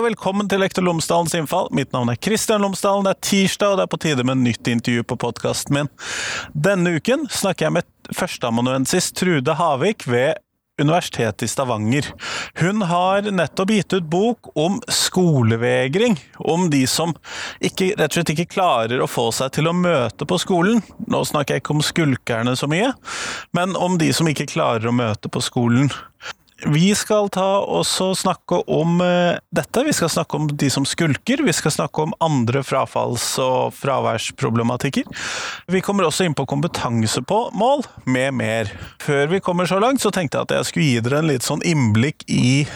og velkommen til Lektor Lomsdalens innfall. Mitt navn er Kristian Lomsdalen. Det er tirsdag, og det er på tide med nytt intervju på podkasten min. Denne uken snakker jeg med førsteamanuensis Trude Havik ved Universitetet i Stavanger. Hun har nettopp gitt ut bok om skolevegring. Om de som ikke, rett og slett ikke klarer å få seg til å møte på skolen. Nå snakker jeg ikke om skulkerne så mye, men om de som ikke klarer å møte på skolen. Vi skal ta også snakke om uh, dette. Vi skal snakke om de som skulker. Vi skal snakke om andre frafalls- og fraværsproblematikker. Vi kommer også inn på kompetanse på mål, med mer. Før vi kommer så langt, så tenkte jeg at jeg skulle gi dere en litt sånn innblikk i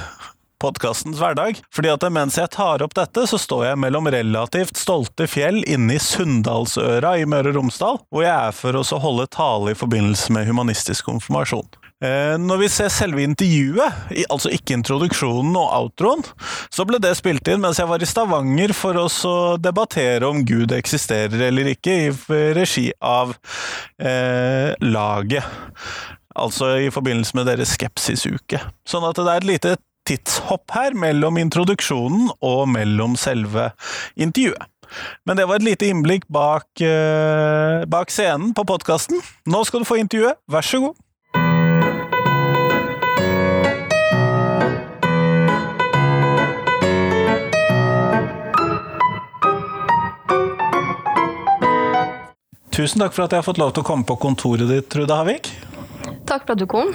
podkastens hverdag. Fordi at mens jeg tar opp dette, så står jeg mellom relativt stolte fjell inne i Sunndalsøra i Møre og Romsdal, hvor jeg er for å holde tale i forbindelse med humanistisk konfirmasjon. Eh, når vi ser selve intervjuet, altså ikke introduksjonen og outroen, så ble det spilt inn mens jeg var i Stavanger for å debattere om Gud eksisterer eller ikke, i regi av eh, laget. Altså i forbindelse med deres skepsisuke. Sånn at det er et lite tidshopp her mellom introduksjonen og mellom selve intervjuet. Men det var et lite innblikk bak, eh, bak scenen på podkasten. Nå skal du få intervjuet, vær så god! Tusen takk for at jeg har fått lov til å komme på kontoret ditt, Trude Havik. Takk for at du kom.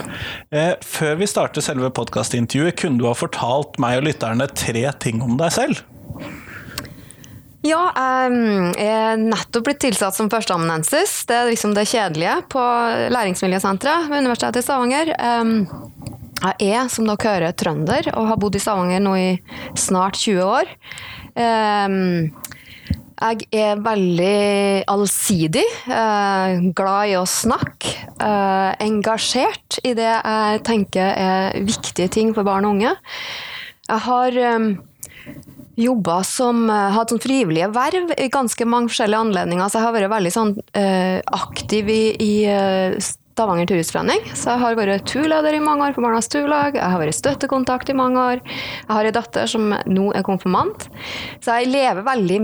Eh, før vi starter selve podkastintervjuet, kunne du ha fortalt meg og lytterne tre ting om deg selv? Ja, jeg er nettopp blitt tilsatt som førsteamanuensis. Det er liksom det kjedelige på Læringsmiljøsenteret ved Universitetet i Stavanger. Jeg er, som dere hører, trønder og har bodd i Stavanger nå i snart 20 år. Jeg er veldig allsidig. Eh, glad i å snakke. Eh, engasjert i det jeg tenker er viktige ting for barn og unge. Jeg har eh, jobba som hatt sånn frivillige verv i ganske mange forskjellige anledninger. Så jeg har vært veldig sånn, aktiv i, i Stavanger turistforening. Så jeg har vært turleder i mange år for Barnas Turlag. Jeg har vært støttekontakt i mange år. Jeg har en datter som nå er konfirmant. Så jeg lever veldig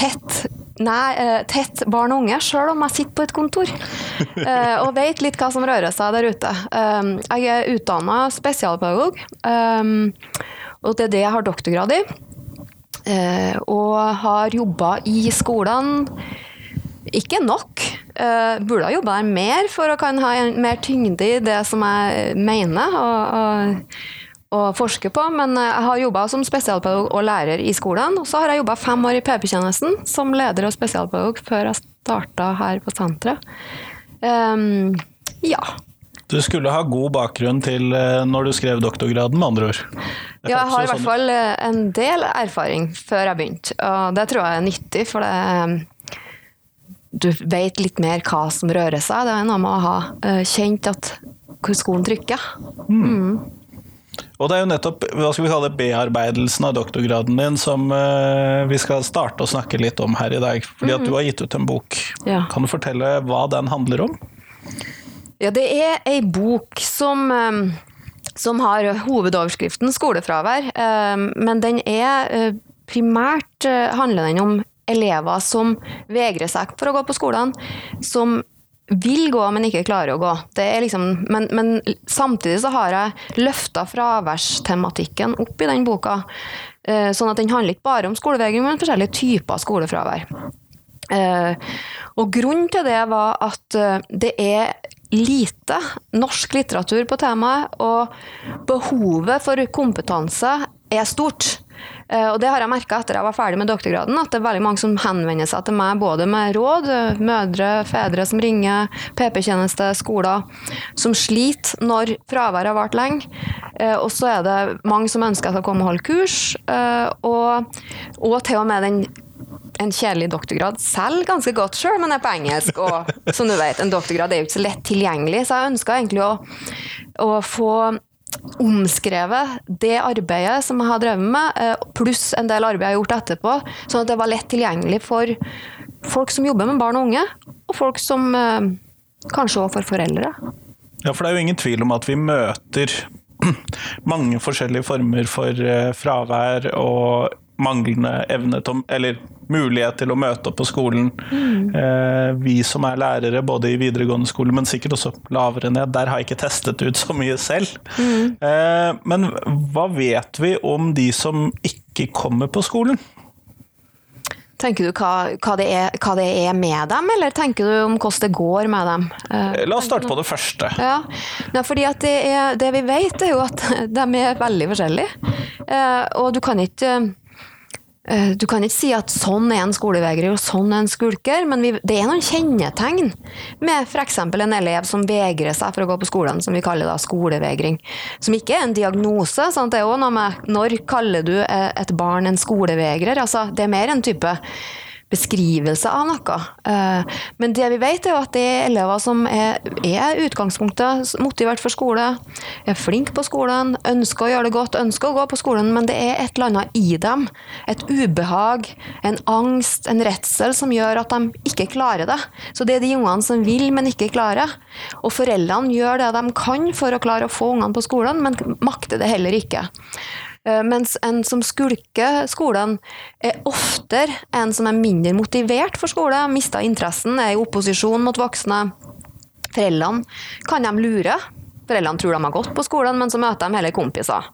tett Nei, eh, tett barn og unge, sjøl om jeg sitter på et kontor. Eh, og vet litt hva som rører seg der ute. Um, jeg er utdanna spesialpedagog, og det er det jeg har doktorgrad i. Og har jobba i skolene. Ikke nok. Burde ha jobba der mer for å kan ha mer tyngde i det som jeg mener. og, og å forske på, men eh, jeg har jobba som spesialpedagog og lærer i skolen. Og så har jeg jobba fem år i PP-tjenesten som leder og spesialpedagog før jeg starta her på senteret. Um, ja. Du skulle ha god bakgrunn til eh, når du skrev doktorgraden, med andre ord? Ja, jeg har i hvert sånn- fall eh, en del erfaring før jeg begynte, og det tror jeg er nyttig, for det ehm, du vet litt mer hva som rører seg. Det er noe med å ha kjent at hvor skoen trykker. Mm. Og det er jo nettopp hva skal vi kalle det, bearbeidelsen av doktorgraden din som uh, vi skal starte å snakke litt om her i dag. Fordi at du har gitt ut en bok. Ja. Kan du fortelle hva den handler om? Ja, det er ei bok som, um, som har hovedoverskriften skolefravær. Um, men den er primært handler den om elever som vegrer seg for å gå på skolen. Som vil gå, men ikke klarer å gå. Liksom, men, men, samtidig så har jeg løfta fraværstematikken opp i den boka. Eh, sånn at den handler ikke bare om skolevegring, men forskjellige typer skolefravær. Eh, og grunnen til det var at eh, det er lite norsk litteratur på temaet, og behovet for kompetanse er stort. Eh, og det har jeg merka etter jeg var ferdig med doktorgraden, at det er veldig mange som henvender seg til meg både med råd, mødre, fedre som ringer, PP-tjeneste, skoler, som sliter når fraværet har vart lenge. Eh, og så er det mange som ønsker at jeg skal komme og holde kurs, eh, og, og til og med den en kjedelig doktorgrad selv ganske godt sjøl, men er på engelsk. Og som du vet, en doktorgrad er jo ikke så lett tilgjengelig, så jeg ønska egentlig å, å få omskrevet det arbeidet som jeg har drevet med, eh, pluss en del arbeid jeg har gjort etterpå, sånn at det var lett tilgjengelig for folk som jobber med barn og unge, og folk som eh, kanskje òg for foreldre. Ja, for det er jo ingen tvil om at vi møter mange forskjellige former for eh, fravær og manglende evne til, eller mulighet til å møte opp på skolen. Mm. Eh, vi som er lærere, både i videregående skole, men sikkert også lavere ned, der har jeg ikke testet ut så mye selv. Mm. Eh, men hva vet vi om de som ikke kommer på skolen? Tenker du hva, hva, det er, hva, det er, med dem, eller tenker du om hvordan det går med dem? Eh, La oss starte på det første. Ja, Nei, fordi det, er, det, vi vet, er jo at de er veldig forskjellige. Og du kan ikke du kan ikke si at sånn er en skolevegrer og sånn er en skulker, men vi, det er noen kjennetegn med f.eks. en elev som vegrer seg for å gå på skolen, som vi kaller da skolevegring. Som ikke er en diagnose. Sant? Det er også noe med når kaller du eh, et barn en skolevegrer? Altså, det er mer en type beskrivelse av noe. Eh, men det vi vet, er jo at det er elever som er, er utgangspunktet motivert for skole, er flinke på skolen, ønsker å gjøre det godt, ønsker å gå på skolen, men det er et eller annet i dem. Et ubehag, en angst, en redsel som gjør at de ikke klarer det. Så det er de ungene som vil, men ikke klarer. Og foreldrene gjør det de kan for å klare å få ungene på skolen, men makter det heller ikke. Eh, mens en som skulker skolen, er oftere en som er mindre motivert for skole, mister interessen, er i opposisjon mot voksne. Foreldrene kan de lure. Foreldrene tror de har gått på skolen, men så møter de heller kompiser.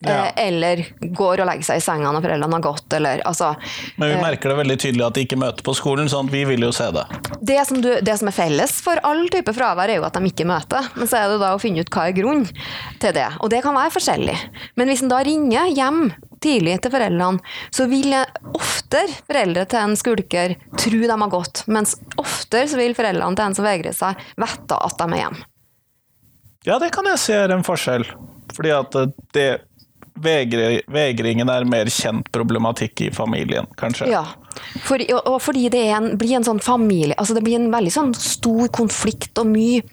Ja. Eh, eller går og legger seg i senga når foreldrene har gått. Eller, altså, Men vi eh, merker det veldig tydelig at de ikke møter på skolen, sånn at vi vil jo se det. Det som, du, det som er felles for all type fravær, er jo at de ikke møter. Men så er det da å finne ut hva er grunnen til det. Og det kan være forskjellig. Men hvis en da ringer hjem tidlig til foreldrene, så vil oftere foreldre til en skulker tro de har gått, mens oftere så vil foreldrene til en som vegrer seg, vite at de er hjemme. Ja, det kan jeg se er en forskjell. Fordi at det vegringen er mer kjent problematikk i familien, kanskje? Ja, For, og fordi det en, blir en sånn familie altså Det blir en veldig sånn stor konflikt og mye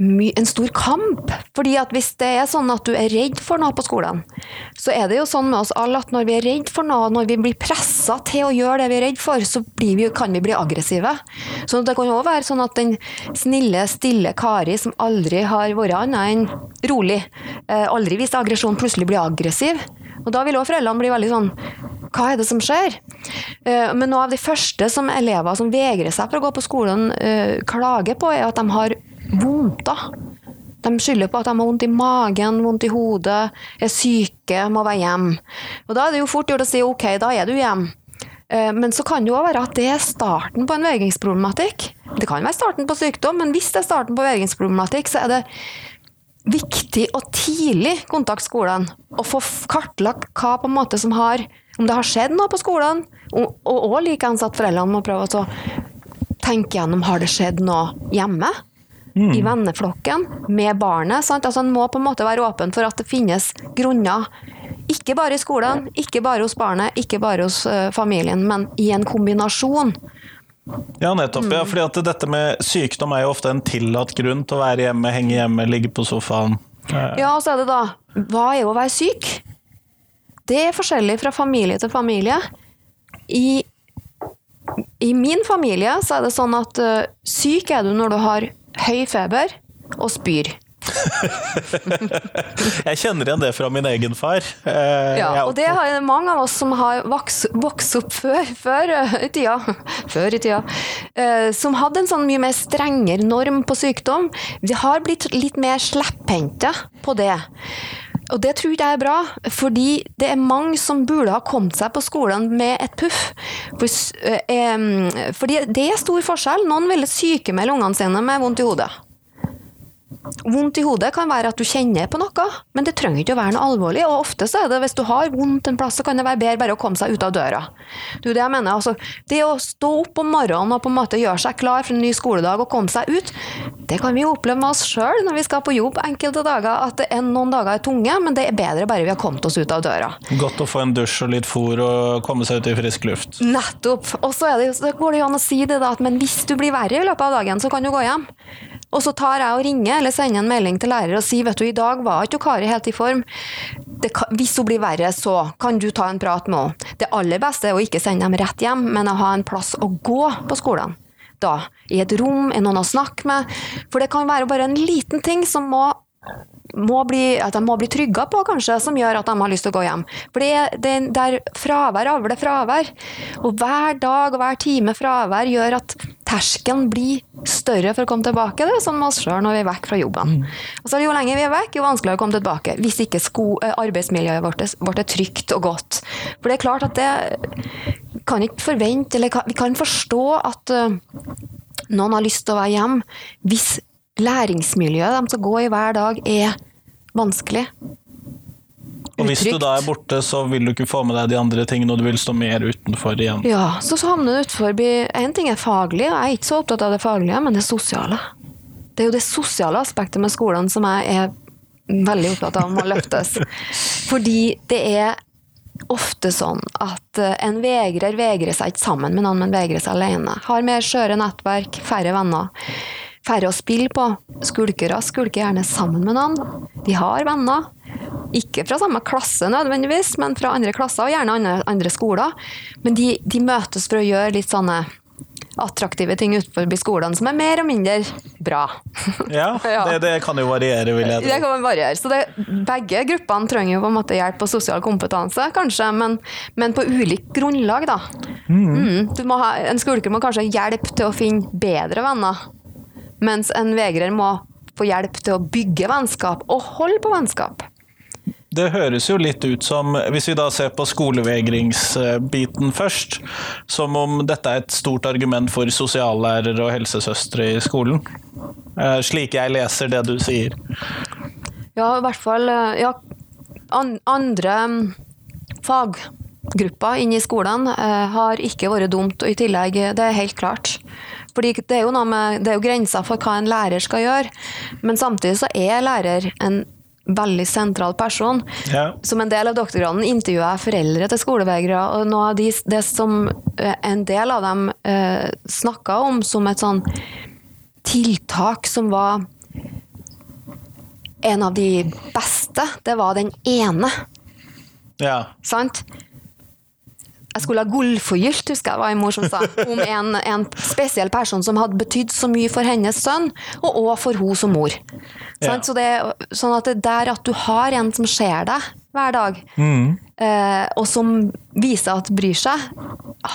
en stor kamp. Fordi at hvis det er sånn at du er redd for noe på skolen, så er det jo sånn med oss alle at når vi er redd for noe, når vi blir pressa til å gjøre det vi er redd for, så vi, kan vi bli aggressive. Så det kan jo være sånn at den snille, stille Kari som aldri har vært annet enn rolig, eh, aldri vist aggresjon, plutselig blir aggressiv. Og da vil òg foreldrene bli veldig sånn hva er det som skjer? Eh, men noe av de første som elever som vegrer seg for å gå på skolen, eh, klager på, er at de har vondter. De skylder på at de har vondt i magen, vondt i hodet, er syke, må være hjemme. Og da er det jo fort gjort å si ok, da er du hjemme. Eh, men så kan det jo være at det er starten på en vegringsproblematikk. Det kan være starten på sykdom, men hvis det er starten på vegringsproblematikk, så er det viktig å tidlig kontakte skolen og få kartlagt hva på en måte som har Om det har skjedd noe på skolen, og òg likeens at foreldrene må prøve å tenke gjennom har det skjedd noe hjemme mm. i venneflokken, med barnet. Sant? Altså, en må på en måte være åpen for at det finnes grunner. Ikke bare i skolen, ikke bare hos barnet, ikke bare hos uh, familien, men i en kombinasjon. Ja, nettopp. Mm. Ja, fordi at dette med sykdom er jo ofte en tillatt grunn til å være hjemme, henge hjemme, ligge på sofaen. Ja, og så er det da Hva er å være syk? Det er forskjellig fra familie til familie. I, i min familie så er det sånn at uh, syk er du når du har høy feber og spyr. jeg kjenner igjen det fra min egen far. Eh, ja, og det har mange av oss som har vokst opp før, før, eh, i tida, før i tida eh, som hadde en sånn mye mer strengere norm på sykdom. Vi har blitt litt mer slepphendte på det. Og det tror jeg er bra, fordi det er mange som burde ha kommet seg på skolen med et puff. Eh, fordi det er stor forskjell. Noen ville sykemelde ungene sine med vondt i hodet. Vondt i hodet kan være at du kjenner på noe, men det trenger ikke å være noe alvorlig. Og ofte så er det hvis du har vondt en plass, så kan det være bedre bare å komme seg ut av døra. Det er det jeg mener. Altså, det å stå opp om morgenen og på en måte gjøre seg klar for en ny skoledag og komme seg ut, det kan vi oppleve med oss sjøl når vi skal på jobb enkelte dager, at det er noen dager er tunge, men det er bedre bare vi har kommet oss ut av døra. Godt å få en dusj og litt fôr og komme seg ut i frisk luft. Nettopp. Og så, det, så går det jo an å si det da, at men hvis du blir verre i løpet av dagen, så kan du gå hjem. Og så tar jeg og ringer eller sender en melding til lærer og sier vet du, i dag var ikke Kari helt i form. Kan, hvis hun blir verre, så kan du ta en prat med henne. Det aller beste er å ikke sende dem rett hjem, men å ha en plass å gå på skolen. Da, I et rom, er noen å snakke med. For det kan være bare en liten ting som må må bli, at de må bli trygga på, kanskje, som gjør at de har lyst til å gå hjem. For det er, det er der fravær avler fravær. Og hver dag og hver time fravær gjør at terskelen blir større for å komme tilbake. Det er sånn med oss sjøl når vi er vekk fra jobben. Og så Jo lenger vi er vekk, jo vanskeligere å komme tilbake. Hvis ikke sko, arbeidsmiljøet vårt er, vårt er trygt og godt. For det er klart at det kan ikke forvente, eller vi kan forstå at noen har lyst til å være hjemme hvis læringsmiljøet de skal gå i hver dag, er vanskelig. Og hvis du da er borte, så vil du ikke få med deg de andre tingene, og du vil stå mer utenfor igjen. Ja, så havner du utenfor Én ting er faglig, og jeg er ikke så opptatt av det faglige, men det sosiale. Det er jo det sosiale aspektet med skolen som jeg er veldig opptatt av må løftes. Fordi det er ofte sånn at eh, en vegrer vegrer seg ikke sammen med noen, men vegrer seg alene. Har mer skjøre nettverk, færre venner. Færre å spille på. Skulkere skulker gjerne sammen med noen. De har venner. Ikke fra samme klasse nødvendigvis, men fra andre klasser, og gjerne andre, andre skoler. Men de, de møtes for å gjøre litt sånne attraktive ting utenfor skolene som er mer og mindre bra. Ja. Det, det, kan jo variere, vil jeg tro. Det kan variere. Så det, begge gruppene trenger jo på en måte hjelp på sosial kompetanse, kanskje, men, men på ulikt grunnlag, da. Mm. Mm. Ha, en skulker må kanskje ha hjelp til å finne bedre venner, mens en vegrer må få hjelp til å bygge vennskap og holde på vennskap. Det høres jo litt ut som, hvis vi da ser på skolevegringsbiten først, som om dette er et stort argument for sosiallærere og helsesøstre i skolen. Eh, slik jeg leser det du sier. Ja, i hvert fall eh, ja, andre mm, faggrupper inne i skolen eh, har ikke vært dumt, og i tillegg, det er helt klart. Fordi det er jo noe med, det er jo grenser for hva en lærer skal gjøre, men samtidig så er lærer en veldig sentral person. Ja. Som en del av doktorgraden intervjua jeg foreldre til skolevegrere, og noe av de, det som eh, en del av dem eh, snakka om som et sånn tiltak som var en av de beste, det var den ene. Ja. Sant? Jeg skulle ha gullforgylt, husker jeg var en mor som sa, om en, en, spesiell person som hadde betydd så mye for hennes sønn, og òg for hun som mor. Ja. Så det, sånn at det der at du har en som ser deg hver dag, mm. eh, og som viser at bryr seg,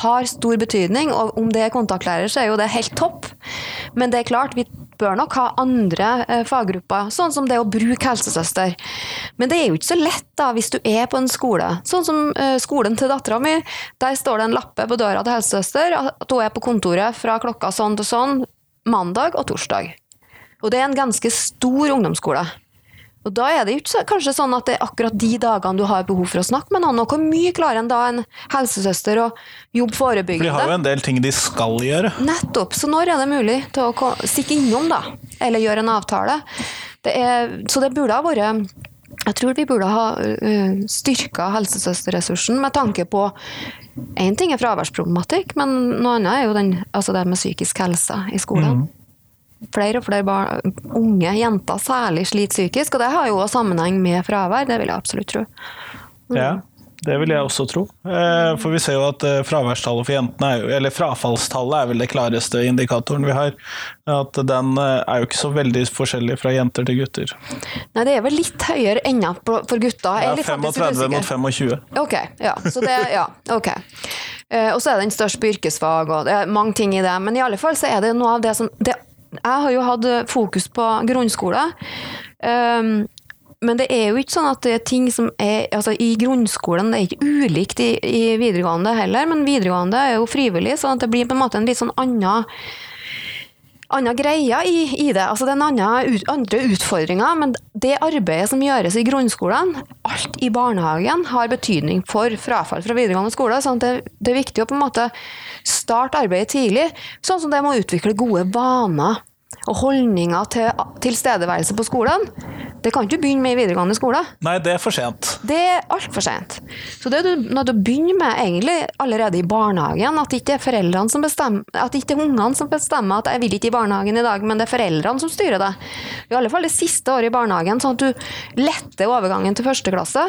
har stor betydning. Og om det er kontaktlærer, så er jo det helt topp. Men det er klart, vi bør nok ha andre eh, faggrupper, sånn som det å bruke helsesøster. Men det er jo ikke så lett da, hvis du er på en skole. Sånn som eh, skolen til dattera mi. Der står det en lappe på døra til helsesøster at hun er på kontoret fra klokka sånn til sånn mandag og torsdag. Og det er en ganske stor ungdomsskole. Og da er det ikke kanskje sånn at det er akkurat de dagene du har behov for å snakke med noen. Og hvor mye klarer en da en helsesøster å jobbe forebyggende? For de har jo en del ting de skal gjøre. Nettopp. Så når er det mulig til å stikke innom, da? Eller gjøre en avtale? Det er, så det burde ha vært jeg tror vi burde ha styrka helsesøsterressursen med tanke på Én ting er fraværsproblematikk, men noe annet er jo den, altså det med psykisk helse i skolen. Mm flere og flere barn, unge jenter særlig sliter psykisk, og det har jo også sammenheng med fravær, det vil jeg absolutt tro. Mm. Ja, det vil jeg også tro. Eh, for vi ser jo at eh, fraværstallet for jentene, er jo, eller frafallstallet er vel det klareste indikatoren vi har. At den eh, er jo ikke så veldig forskjellig fra jenter til gutter. Nei, det er vel litt høyere ennå for gutter. Ja, 35 mot 25. Ok, ja. Så det, ja, ok. Og så er den størst på yrkesfag, og det er mange ting i det. Men i alle fall så er det noe av det som det jeg har jo hatt fokus på grunnskole. Um, men det er jo ikke sånn at det er ting som er altså I grunnskolen det er ikke ulikt i, i videregående heller, men videregående er jo frivillig, at det blir på en måte en litt sånn annen annen greie i, i, det. Altså det er annen, ut, andre utfordringer, men det arbeidet som gjøres i grunnskolen, alt i barnehagen, har betydning for frafall fra videregående skole. sånn det, det, er viktig å på en måte starte arbeidet tidlig, sånn som det må utvikle gode vaner og holdninger til tilstedeværelse på skolen, det kan du ikke begynne med i videregående skole. Nei, det er for sent. Det er altfor sent. Så det er når du begynner med egentlig allerede i barnehagen, at det ikke er foreldrene som bestemmer, at det ikke er ungene som bestemmer at jeg vil ikke i barnehagen i dag, men det er foreldrene som styrer det. I alle fall det siste året i barnehagen, sånn at du letter overgangen til første klasse.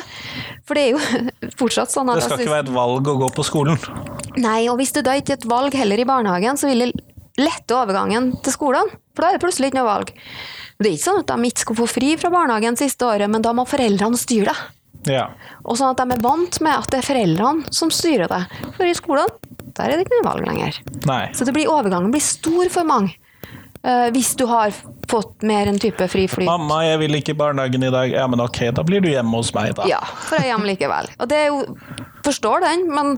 For det er jo fortsatt sånn at Det skal ikke være et valg å gå på skolen? Nei, og hvis du da ikke er et valg heller i barnehagen, så vil det lette overgangen til skolen. For da er det plutselig ikke noe valg. Det er ikke sånn at de ikke skal få fri fra barnehagen siste året, men da må foreldrene styre det. Ja. Og sånn at de er vant med at det er foreldrene som styrer det. For i skolen, der er det ikke noe valg lenger. Nei. Så det blir, overgangen blir stor for mange. Uh, hvis du har fått mer en type fri flyt. Mamma, jeg vil ikke i barnehagen i dag. Ja, men ok, da blir du hjemme hos meg, da. Ja, for jeg er hjemme likevel. Og det er jo Forstår den, men,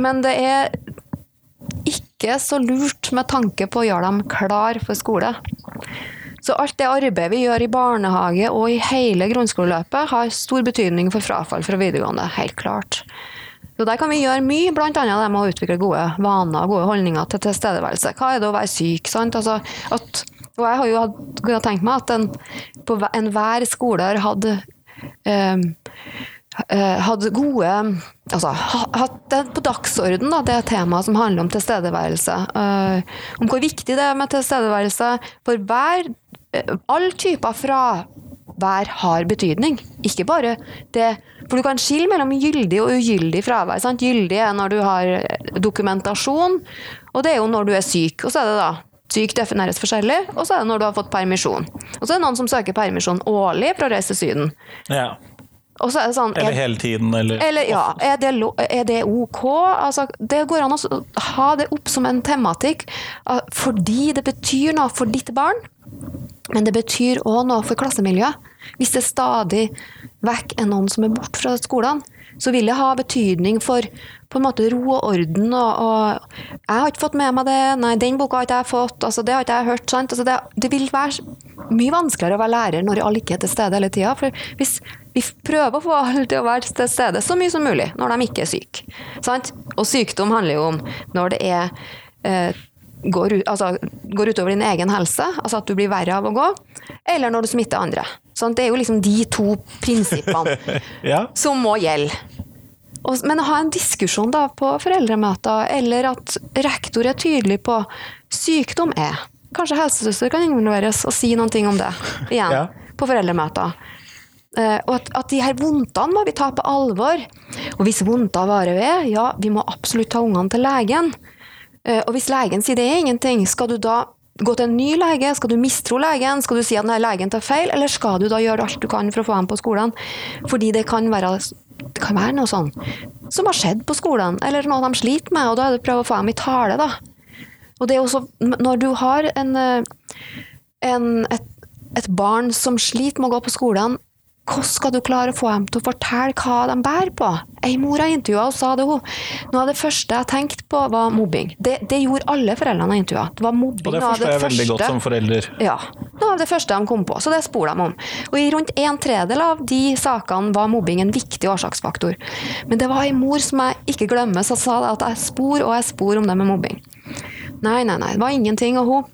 men det er ikke så lurt med tanke på å gjøre dem klar for skole. Så alt det arbeidet vi gjør i barnehage og i hele grunnskoleløpet, har stor betydning for frafall fra videregående, helt klart. Så Der kan vi gjøre mye, bl.a. det med å utvikle gode vaner og gode holdninger til tilstedeværelse. Hva er det å være syk? sant? Altså, at, og jeg har jo hatt, tenkt meg at en, på enhver skole har hatt eh, hadde gode altså, hatt det på dagsorden, da, det temaet som handler om tilstedeværelse. eh, om hvor viktig det er med tilstedeværelse for hver eh, All typer fravær har betydning. Ikke bare det For du kan skille mellom gyldig og ugyldig fravær. Sant? Gyldig er når du har dokumentasjon, og det er jo når du er syk. Og så er det da Syk defineres forskjellig, og så er det når du har fått permisjon. Og så er det noen som søker permisjon årlig for å reise til Syden. Ja. Og så er sånn Eller er, hele tiden, eller eller ja, er det, er det ok? Altså, det går an å ha det opp som en tematikk fordi det betyr noe for ditt barn. Men det betyr òg noe for klassemiljøet. Hvis det stadig vekk er noen som er borte fra skolene, så vil det ha betydning for på en måte ro og orden. Og, og 'Jeg har ikke fått med meg det. Nei, den boka har ikke jeg fått. Altså, det har ikke jeg hørt. sant? Altså, det, det vil være mye vanskeligere å være lærer når alle ikke er til stede hele tida. Hvis vi prøver å få alle til å være til stede så mye som mulig når de ikke er syke. Sant? Og sykdom handler jo om når det er eh, går, altså, går utover din egen helse, altså at du blir verre av å gå, eller når du smitter andre. Sånn, det er jo liksom de to prinsippene Ja. som må gjelde. Og, men å ha en diskusjon da på foreldremøter, eller at rektor er tydelig på sykdom er Kanskje helsesøster kan involveres og si noen ting om det igjen Ja. på foreldremøter. Uh, og at, at de her vondtene må vi ta på alvor. Og hvis vondter varer ved, ja, vi må absolutt ta ungene til legen. Uh, og hvis legen sier det er ingenting, skal du da gå til en ny lege? Skal du mistro legen? Skal du si at denne legen tar feil, eller skal du da gjøre alt du kan for å få dem på skolen? Fordi det kan være, det kan være noe sånn som har skjedd på skolen, eller noe de sliter med, og da er det å prøve å få dem i tale, da. Og det er også, når du har en, eh, en, et, et barn som sliter med å gå på skolen, hvordan skal du klare å få dem til å fortelle hva de bærer på? Ei mor jeg intervjua og sa det hun. Noe av det første jeg tenkte på, var mobbing. Det, det gjorde alle foreldrene jeg intervjua. Det var mobbing. Og det forstår jeg veldig godt som forelder. ja. Noe av det første de kom på, så det spor de om. Og i rundt en tredel av de sakene var mobbing en viktig årsaksfaktor. Men det var ei mor som jeg ikke glemmer, som sa det at jeg spor og jeg spor om det med mobbing. Nei, nei, nei, det var ingenting. Og hun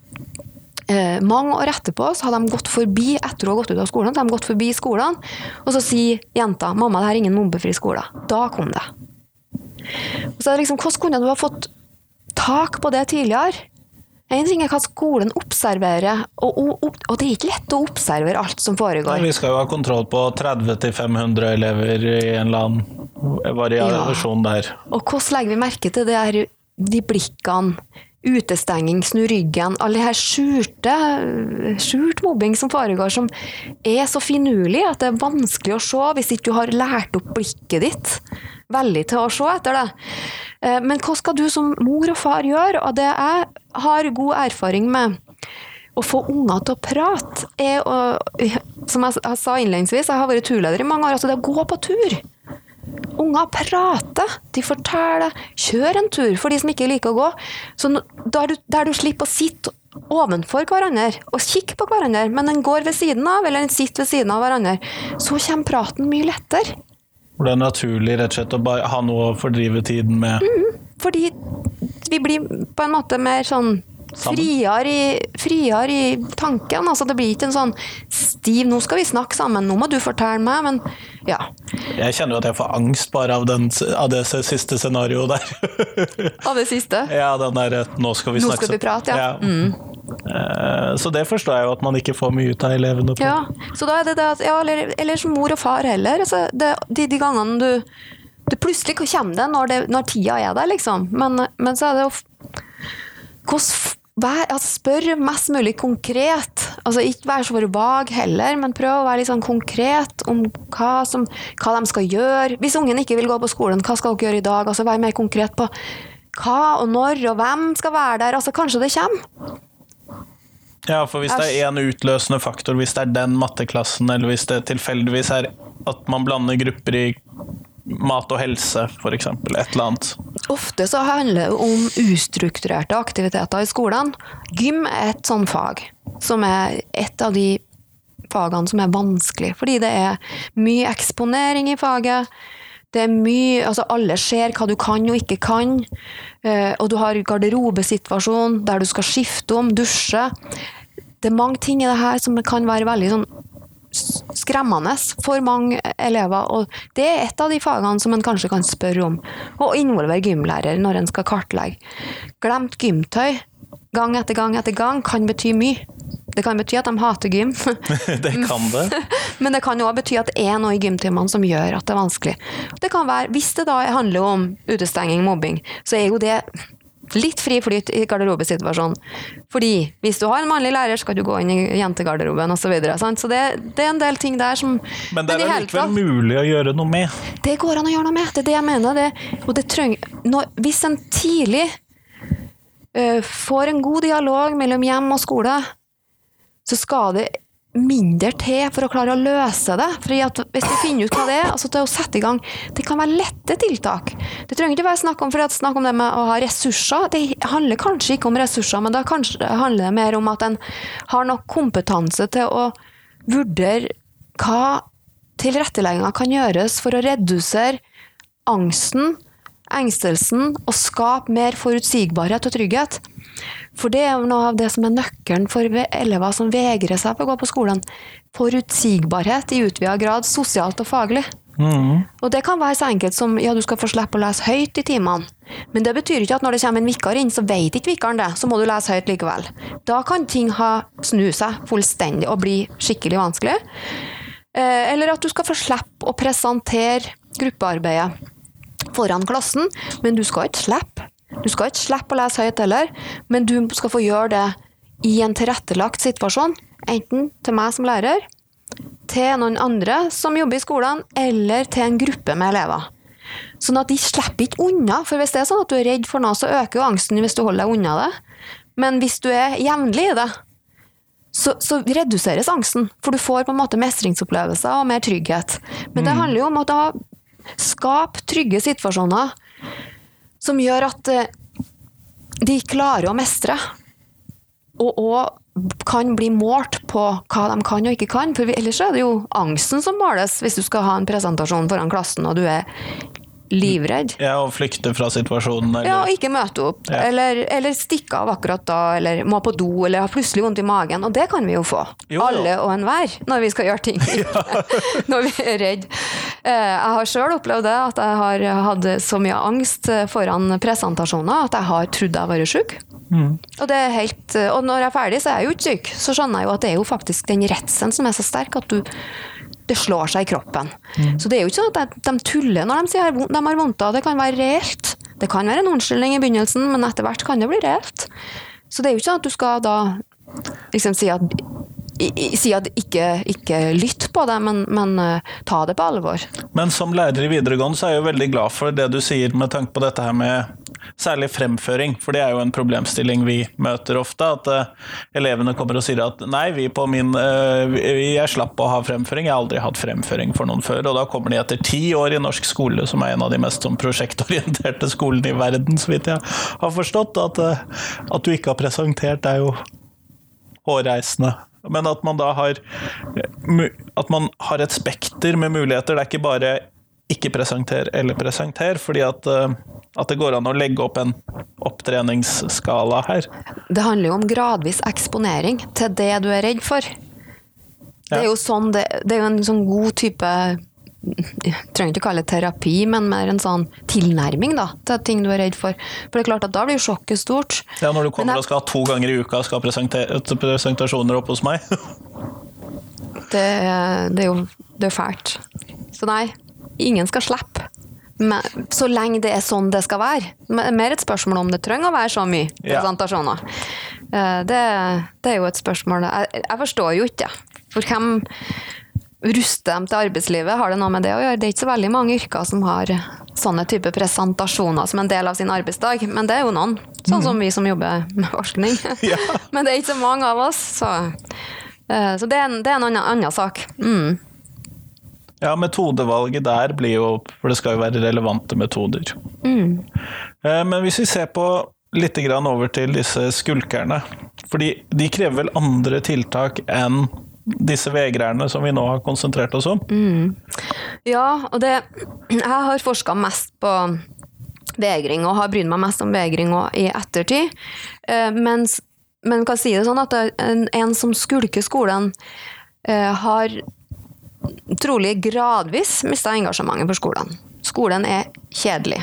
Eh, mange år etterpå så har de gått forbi etter å ha gått ut av skolen, så har de gått forbi skolen, og så sier jenta 'mamma, det her er ingen mobbefri skole'. Da kom det. Og så er det liksom, Hvordan kunne du ha fått tak på det tidligere? En ting er hva skolen observerer, og, og, og det er ikke lett å observere alt som foregår. Vi skal jo ha kontroll på 30-500 elever i en eller annen variasjon der. Og hvordan legger vi merke til det her, de blikkene, utestenging, snu ryggen, alle de her skjulte, skjult mobbing som foregår, som er så finurlig at det er vanskelig å se hvis ikke du har lært opp blikket ditt veldig til å se etter det. Eh, Men hva skal du som mor og far gjøre? Og det jeg har god erfaring med å få unger til å prate, er å, som jeg sa innledningsvis, jeg har vært turleder i mange år, altså det å gå på tur. Unger prater, de forteller. Kjør en tur for de som ikke liker å gå. Så der du, der du slipper å sitte ovenfor hverandre og kikke på hverandre, men en går ved siden av, eller en sitter ved siden av hverandre, så kommer praten mye lettere. Hvor det er naturlig rett og slett å bare ha noe å fordrive tiden med. Fordi vi blir på en måte mer sånn. Friere i, friere i tanken. Altså det blir ikke en sånn stiv 'nå skal vi snakke sammen', 'nå må du fortelle meg', men ja. Jeg kjenner jo at jeg får angst bare av, den, av det siste scenarioet der. Av det siste. ja, den derre 'nå skal vi Nå snakke skal vi prate', ja. Mm. Eh, Så det forstår jeg jo at man ikke får mye ut av elevene på. Ja, så da er det det at, ja, eller, eller som mor og far heller. Altså, det, de, de gangene du det Plutselig kommer det når, det når tida er der, liksom. Men, men så er det jo hvordan vær, altså Spør mest mulig konkret. Altså, ikke vær så vag heller, men prøv å være litt sånn konkret om hva, som, hva de skal gjøre. Hvis ungen ikke vil gå på skolen, hva skal dere gjøre i dag? Altså, Vær mer konkret på hva og når og hvem skal være der. Altså, kanskje det kommer. Ja, for hvis det er én utløsende faktor, hvis det er den matteklassen, eller hvis det tilfeldigvis er at man blander grupper i mat og helse, f.eks., et eller annet. Ofte så handler det om ustrukturerte aktiviteter i skolen. Gym er et sånt fag, som er et av de fagene som er vanskelig, fordi det er mye eksponering i faget. Det er mye, altså Alle ser hva du kan og ikke kan. eh, Og du har garderobesituasjon der du skal skifte om, dusje. Det er mange ting i det her som kan være veldig sånn skremmende for mange elever. Og det er et av de fagene som en kanskje kan spørre om. Og involvere gymlærer når en skal kartlegge. Glemt gymtøy gang etter gang etter gang kan bety mye. Det kan bety at de hater gym. det kan det. Men det kan òg bety at det er noe i gymtimene som gjør at det er vanskelig. Det kan være, Hvis det da handler om utestenging, mobbing, så er jo det litt fri flyt i garderobesituasjonen. Fordi hvis du har en mannlig lærer, skal du gå inn i jentegarderoben osv. Så, videre, så det, det er en del ting der som Men det er hele likevel tatt- mulig å gjøre noe med. det går an å gjøre noe med. Det er det jeg mener. Det, og det trenger, når, hvis en tidlig uh, får en god dialog mellom hjem og skole, så skal det mindre til for å klare å løse det. Fordi at Hvis du finner ut hva det er, altså til å sette i gang Det kan være lette tiltak. Det trenger ikke være snakk om, fordi at snakk om det med å ha ressurser. Det handler kanskje ikke om ressurser, men da handler det mer om at en har nok kompetanse til å vurdere hva tilrettelegginga kan gjøres for å redusere angsten, engstelsen og skape mer forutsigbarhet og trygghet. For det er noe av det som er nøkkelen for elever som vegrer seg for å gå på skolen. Forutsigbarhet i utvida grad, sosialt og faglig. Og det kan være så enkelt som ja, du skal få slippe å lese høyt i timene. Men det betyr ikke at når det kommer en vikar inn, så vet ikke vikaren det, så må du lese høyt likevel. Da kan ting ha snu seg fullstendig og bli skikkelig vanskelig. Eh, Eller at du skal få slippe å presentere gruppearbeidet foran klassen, men du skal ikke slippe. Du skal ikke slippe å lese høyt heller, men du skal få gjøre det i en tilrettelagt situasjon. Enten til meg som lærer, til noen andre som jobber i skolen, eller til en gruppe med elever. Sånn at de slipper ikke unna, for hvis det er sånn at du er redd for noe, så øker jo angsten hvis du holder deg unna det. Men hvis du er jevnlig i det, så, så reduseres angsten, for du får på en måte mestringsopplevelser og mer trygghet. Men det handler jo om å skap trygge situasjoner som gjør at eh, de klarer å mestre. Og, òg kan bli målt på hva de kan og ikke kan. For ellers er det jo angsten som måles hvis du skal ha en presentasjon foran klassen og du er livredd. Ja, Og flykte fra situasjonen, eller Ja, og ikke møte opp, Ja. eller, eller stikke av akkurat da, eller må på do, eller har plutselig vondt i magen. Og det kan vi jo få. Jo. Alle og enhver, når vi skal gjøre ting. når vi er redd. Eh, Jeg har sjøl opplevd det, at jeg har hatt så mye angst eh, foran presentasjoner at jeg har trodd jeg var sjuk. Mm. Og, det er helt, eh, og når jeg er ferdig, så er jeg jo ikke syk. Så skjønner jeg jo at det er jo faktisk den redselen som er så sterk at du det slår seg i kroppen. Mm. Så det er jo ikke sånn at de, de tuller når de sier de har vondt. Det kan være reelt. Det kan være en unnskyldning i begynnelsen, men etter hvert kan det bli reelt. Så det er jo ikke sånn at du skal da liksom si at si at ikke, ikke lytt på det, men, men uh, ta det på alvor. Men som lærer i videregående så er jeg jo veldig glad for det du sier med tanke på dette her med særlig fremføring, for det er jo en problemstilling vi møter ofte. At uh, elevene kommer og sier at nei, vi på min uh, jeg slapp å ha fremføring, jeg har aldri hatt fremføring for noen før. Og da kommer de etter ti år i norsk skole, som er en av de mest sånn, prosjektorienterte skolene i verden, så vidt jeg har forstått. At, uh, at du ikke har presentert, er jo hårreisende. Men at man da har At man har et spekter med muligheter. Det er ikke bare ikke presenter eller presenter, fordi at, eh, at det går an å legge opp en opptreningsskala her. Det handler jo om gradvis eksponering til det du er redd for. Det er jo sånn det, det er jo en sånn god type jeg trenger ikke kalle det terapi, men mer en sånn tilnærming da, til ting du er redd for. For det er klart at da blir jo sjokket stort. Ja, når du kommer jeg- og skal to ganger i uka skal presentasjoner oppe hos meg. Det, det er jo det er fælt. Så nei, ingen skal slippe. Men, så lenge det er sånn det skal være. Er mer et spørsmål om det trenger å være så mye presentasjoner. Eh, det, det er jo et spørsmål. Jeg, jeg forstår jo ikke det. For hvem ruster dem til arbeidslivet? Har det noe med det å gjøre? Det er ikke så veldig mange yrker som har sånne type presentasjoner som en del av sin arbeidsdag, men det er jo noen. Sånn som vi som jobber med forskning. Ja. men det er ikke så mange av oss, så, eh, så det, er en, det er en annen, annen sak. Mm. Ja, metodevalget der blir jo For det skal jo være relevante metoder. Mm. Men hvis vi ser på litt grann over til disse skulkerne Fordi de krever vel andre tiltak enn disse vegrerne som vi nå har konsentrert oss om? Ja, og det Jeg har forska mest på vegring, og har brydd meg mest om vegring i ettertid. Eh, Mens, men kan si det sånn at en, en som skulker skolen, eh, har trolig gradvis mista engasjementet for skolen. Skolen er kjedelig.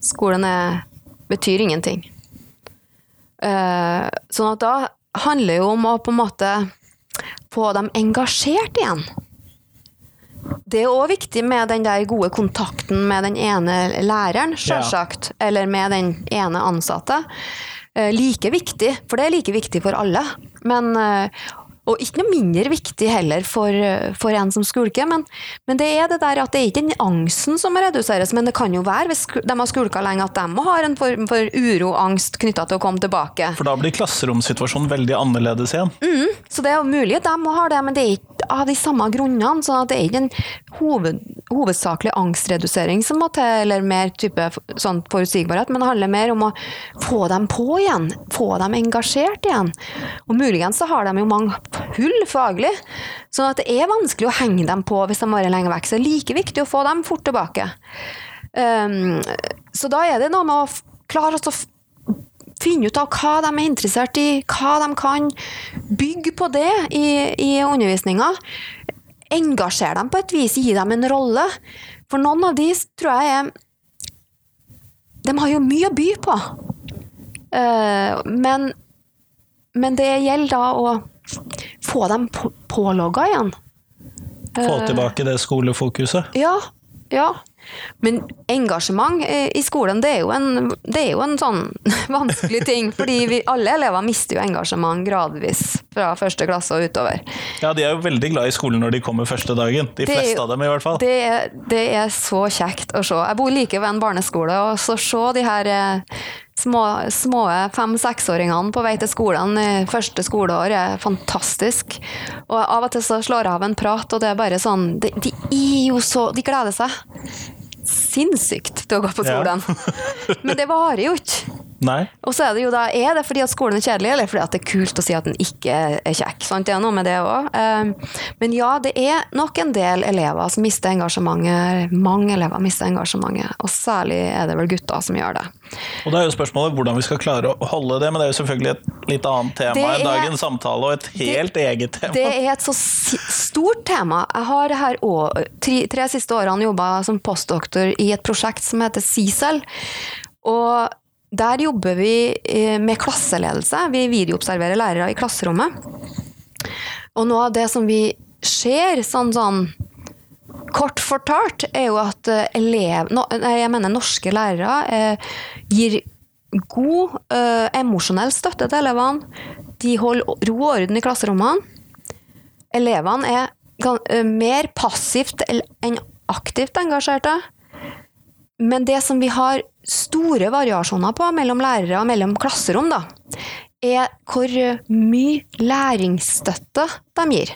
Skolen er, betyr ingenting. Uh, Sånn at da handler jo om å på en måte få dem engasjert igjen. Det er òg viktig med den der gode kontakten med den ene læreren, selvsagt. Eller med den ene ansatte. Uh, Like viktig, for det er like viktig for alle. Men, eh, og ikke noe mindre viktig heller for, for en som skulker. Men, men det er det der at det er ikke den angsten som må reduseres, men det kan jo være, hvis de har skulka lenge, at de har en form for uro, angst knytta til å komme tilbake. For da blir klasseromsituasjonen veldig annerledes igjen. Så det er jo mulig at de må ha det, men det er ikke av de samme grunnene. Så det er ikke en hoved, hovedsakelig angstredusering som må til, eller mer type sånn forutsigbarhet, men det handler mer om å få dem på igjen. Få dem engasjert igjen. Og muligens så har de jo mange hull faglig, Sånn at det er vanskelig å henge dem på hvis de vært lenge vekk. Så det er like viktig å få dem fort tilbake. Um, så da er det noe med å klare å finne ut av hva de er interessert i, hva de kan. Bygge på det i, i undervisninga. Engasjere dem på et vis, gi dem en rolle. For noen av de tror jeg er De har jo mye å by på. Uh, men, men det gjelder da å få dem på, pålogga igjen. Få Eh, tilbake det skolefokuset. ja, ja. Men engasjement i skolen, det er jo en, det er jo en sånn vanskelig ting. Fordi vi, alle elever mister jo engasjement gradvis fra første klasse og utover. Ja, de er jo veldig glad i skolen når de kommer første dagen. De fleste jo- av dem, i hvert fall. Det det er så kjekt å se. Jeg bor like ved en barneskole, og så se de her eh, små, små fem-seksåringene på vei til skolen i første skoleår er fantastisk. Og av og til så slår jeg av en prat, og det er bare sånn De, de er jo så De gleder seg sinnssykt til å gå på Ja. skolen. Men det varer jo ikke. Nei. Og så er det jo da, er det fordi at skolen er kjedelig, eller fordi at det er kult å si at den ikke er kjekk? Sant? Det er noe med det òg. Men ja, det er nok en del elever som mister engasjementet. Mange elever mister engasjementet, og særlig er det vel gutter som gjør det. Og da er jo spørsmålet hvordan vi skal klare å holde det, men det er jo selvfølgelig et litt annet tema er, enn dagens samtale, og et helt eget tema. Det er et så stort tema. Jeg har her også, tre, tre siste årene jobba som postdoktor i et prosjekt som heter CICEL. Og der jobber vi eh, med klasseledelse. Vi videoobserverer lærere i klasserommet. Og noe av det som vi ser, sånn, sånn kort fortalt, er jo at eh, elev, jeg mener norske lærere eh, gir god emosjonell støtte til elevene. De holder ro og orden i klasserommene. Elevene er mer passivt enn aktivt engasjerte. Men det som vi har store variasjoner på mellom lærere og mellom klasserom, da, er hvor mye læringsstøtte de gir.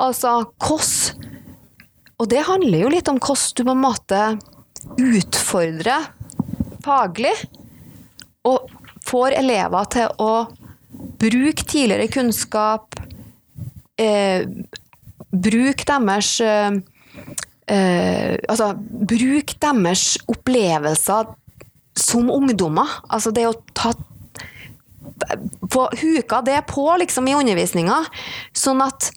Altså hvordan Og det handler jo litt om hvordan du på en måte utfordrer faglig, og får elever til å bruke tidligere kunnskap, eh, bruke deres eh, eh, Altså, bruk deres opplevelser som ungdommer. Altså det å ta Få huka det på liksom i undervisninga, sånn at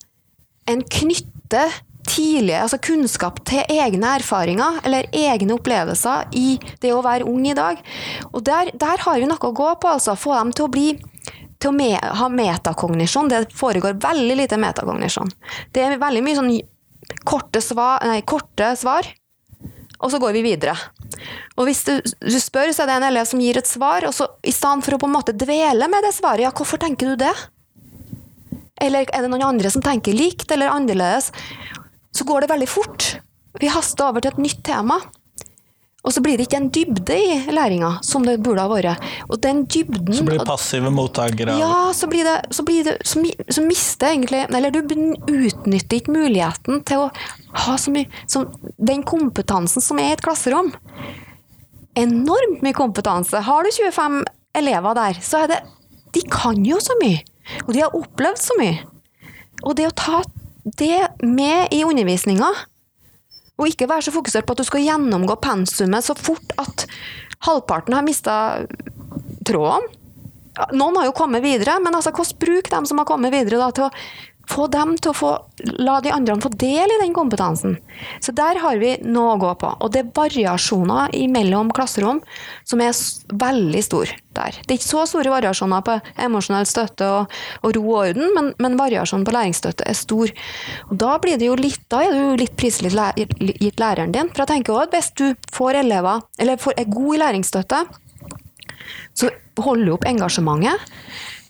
en knytter tidlig, altså kunnskap til egne erfaringer eller egne opplevelser i det å være ung i dag. Og der, der har vi noe å gå på, altså. Få dem til å bli til å me ha metakognisjon. Det foregår veldig lite metakognisjon. Det er veldig mye sånn korte svar, nei, korte svar og så går vi videre. Og hvis du, du spør, så er det en elev som gir et svar, og så i stedet for å på en måte dvele med det svaret, ja, hvorfor tenker du det? Eller er det noen andre som tenker likt eller annerledes? Så går det veldig fort. Vi haster over til et nytt tema. Og så blir det ikke en dybde i læringa, som det burde ha vært. Og den dybden Så blir det passive mottakere Ja, så blir det, så, blir det, så, så mister egentlig Eller du utnytter ikke muligheten til å ha så mye som, Den kompetansen som er i et klasserom. Enormt mye kompetanse. Har du 25 elever der, så er det De kan jo så mye. Og de har opplevd så mye. Og det å ta det med i undervisninga og ikke være så fokusert på at du skal gjennomgå pensumet så fort at halvparten har mista tråden. Noen har jo kommet videre, men altså, hvordan bruke dem som har kommet videre, da, til å få dem til å få, la de andre få del i den kompetansen. Så der har vi noe å gå på. Og det er variasjoner mellom klasserom som er veldig store der. Det er ikke så store variasjoner på emosjonell støtte og, og, ro og orden, men, men variasjonen på læringsstøtte er stor. Og da blir det jo litt, da er jo litt prislig gitt læreren din. For jeg tenker også at hvis du får elever, eller får, er god i læringsstøtte, så holder du opp engasjementet.